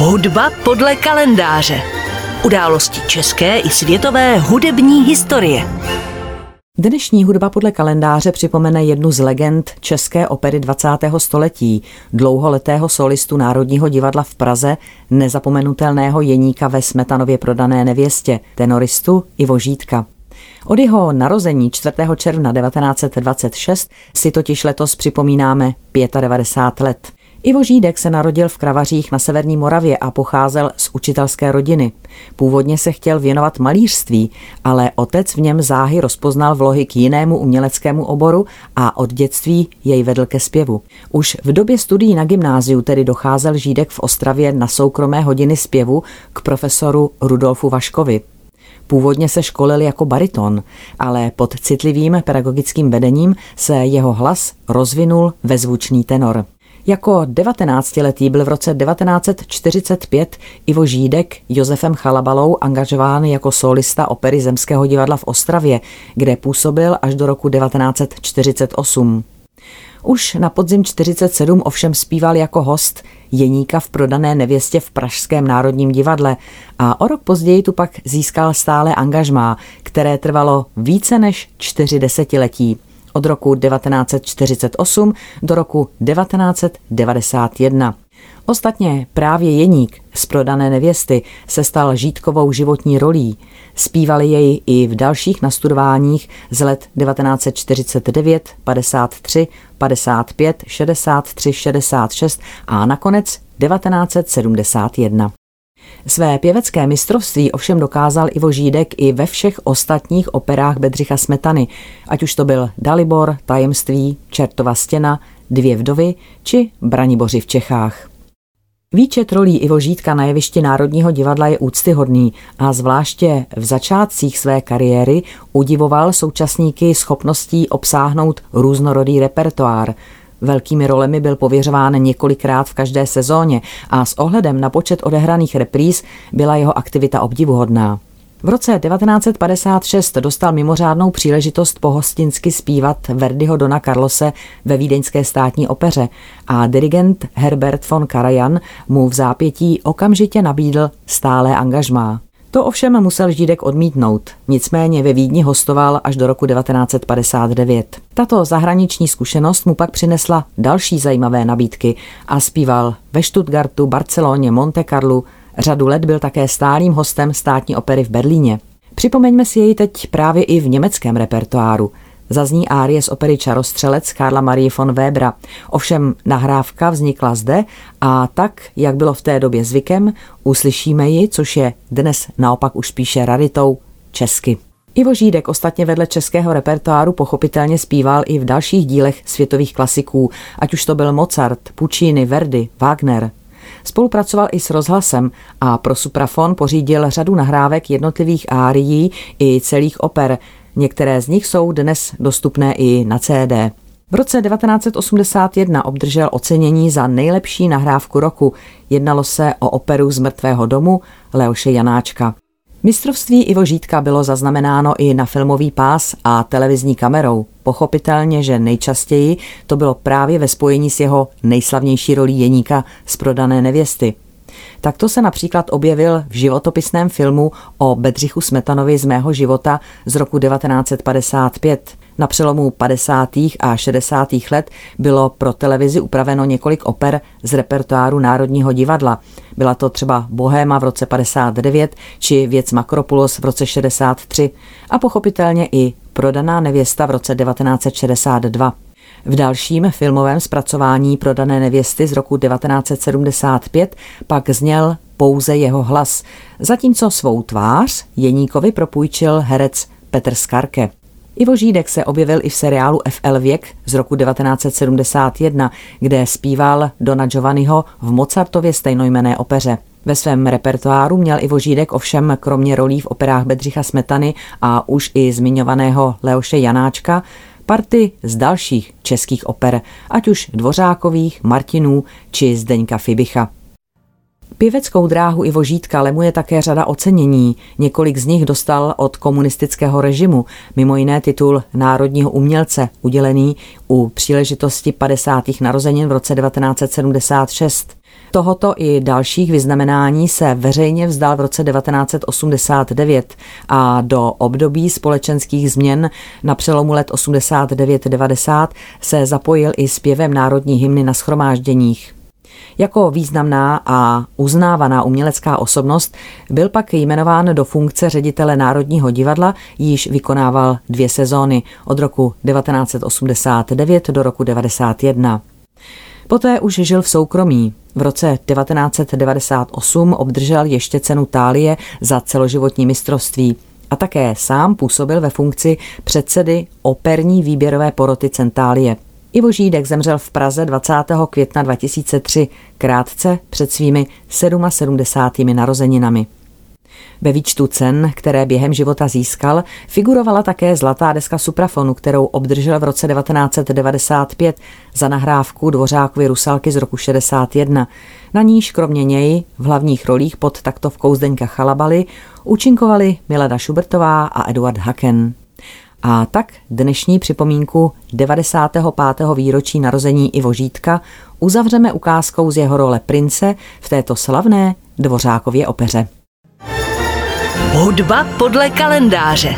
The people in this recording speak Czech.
Hudba podle kalendáře. Události české i světové hudební historie. Dnešní hudba podle kalendáře připomene jednu z legend české opery 20. století, dlouholetého solistu Národního divadla v Praze, nezapomenutelného jeníka ve Smetanově prodané nevěstě, tenoristu Ivo Žítka. Od jeho narození 4. června 1926 si totiž letos připomínáme 95 let. Ivo Žídek se narodil v Kravařích na Severní Moravě a pocházel z učitelské rodiny. Původně se chtěl věnovat malířství, ale otec v něm záhy rozpoznal vlohy k jinému uměleckému oboru a od dětství jej vedl ke zpěvu. Už v době studií na gymnáziu tedy docházel Žídek v Ostravě na soukromé hodiny zpěvu k profesoru Rudolfu Vaškovi. Původně se školil jako bariton, ale pod citlivým pedagogickým vedením se jeho hlas rozvinul ve zvučný tenor. Jako 19-letý byl v roce 1945 Ivo Žídek Josefem Chalabalou angažován jako solista opery Zemského divadla v Ostravě, kde působil až do roku 1948. Už na podzim 47 ovšem zpíval jako host Jeníka v prodané nevěstě v Pražském národním divadle a o rok později tu pak získal stále angažmá, které trvalo více než čtyři desetiletí od roku 1948 do roku 1991. Ostatně právě Jeník z prodané nevěsty se stal žítkovou životní rolí. Zpívali jej i v dalších nastudováních z let 1949, 53, 55, 63, 66 a nakonec 1971. Své pěvecké mistrovství ovšem dokázal Ivo Žídek i ve všech ostatních operách Bedřicha Smetany, ať už to byl Dalibor, Tajemství, Čertova stěna, Dvě vdovy či Braniboři v Čechách. Výčet rolí Ivo Žídka na jevišti Národního divadla je úctyhodný a zvláště v začátcích své kariéry udivoval současníky schopností obsáhnout různorodý repertoár – Velkými rolemi byl pověřován několikrát v každé sezóně a s ohledem na počet odehraných repríz byla jeho aktivita obdivuhodná. V roce 1956 dostal mimořádnou příležitost pohostinsky zpívat Verdiho Dona Carlose ve Vídeňské státní opeře a dirigent Herbert von Karajan mu v zápětí okamžitě nabídl stále angažmá. To ovšem musel Žídek odmítnout, nicméně ve Vídni hostoval až do roku 1959. Tato zahraniční zkušenost mu pak přinesla další zajímavé nabídky a zpíval ve Stuttgartu, Barceloně, Monte Carlu, řadu let byl také stálým hostem státní opery v Berlíně. Připomeňme si jej teď právě i v německém repertoáru – Zazní árie z opery Čarostřelec Karla Marie von Webera. Ovšem nahrávka vznikla zde a tak, jak bylo v té době zvykem, uslyšíme ji, což je dnes naopak už spíše raritou, česky. Ivo Žídek ostatně vedle českého repertoáru pochopitelně zpíval i v dalších dílech světových klasiků, ať už to byl Mozart, Puccini, Verdi, Wagner. Spolupracoval i s rozhlasem a pro suprafon pořídil řadu nahrávek jednotlivých árií i celých oper, Některé z nich jsou dnes dostupné i na CD. V roce 1981 obdržel ocenění za nejlepší nahrávku roku. Jednalo se o operu z mrtvého domu Leoše Janáčka. Mistrovství Ivo Žítka bylo zaznamenáno i na filmový pás a televizní kamerou. Pochopitelně, že nejčastěji to bylo právě ve spojení s jeho nejslavnější rolí Jeníka z prodané nevěsty. Takto se například objevil v životopisném filmu o Bedřichu Smetanovi z mého života z roku 1955. Na přelomu 50. a 60. let bylo pro televizi upraveno několik oper z repertoáru Národního divadla. Byla to třeba Bohéma v roce 59 či Věc Makropulos v roce 63 a pochopitelně i Prodaná nevěsta v roce 1962. V dalším filmovém zpracování prodané nevěsty z roku 1975 pak zněl pouze jeho hlas, zatímco svou tvář Jeníkovi propůjčil herec Petr Skarke. Ivo Žídek se objevil i v seriálu FL Věk z roku 1971, kde zpíval Dona Giovanniho v Mozartově stejnojmené opeře. Ve svém repertoáru měl Ivo Žídek ovšem kromě rolí v operách Bedřicha Smetany a už i zmiňovaného Leoše Janáčka party z dalších českých oper, ať už Dvořákových, Martinů či Zdeňka Fibicha. Pěveckou dráhu Ivo Žítka lemuje také řada ocenění. Několik z nich dostal od komunistického režimu, mimo jiné titul národního umělce, udělený u příležitosti 50. narozenin v roce 1976. Tohoto i dalších vyznamenání se veřejně vzdal v roce 1989 a do období společenských změn na přelomu let 89-90 se zapojil i zpěvem národní hymny na schromážděních. Jako významná a uznávaná umělecká osobnost byl pak jmenován do funkce ředitele Národního divadla, již vykonával dvě sezóny od roku 1989 do roku 1991. Poté už žil v soukromí. V roce 1998 obdržel ještě cenu Tálie za celoživotní mistrovství a také sám působil ve funkci předsedy operní výběrové poroty Centálie. Ivo Žídek zemřel v Praze 20. května 2003, krátce před svými 77. narozeninami. Ve výčtu cen, které během života získal, figurovala také zlatá deska Suprafonu, kterou obdržel v roce 1995 za nahrávku Dvořákovy Rusalky z roku 61. Na níž kromě něj v hlavních rolích pod taktovkou Zdeňka Chalabaly účinkovali Milada Šubertová a Eduard Haken. A tak dnešní připomínku 95. výročí narození Ivo Žítka uzavřeme ukázkou z jeho role prince v této slavné Dvořákově opeře. Hudba podle kalendáře.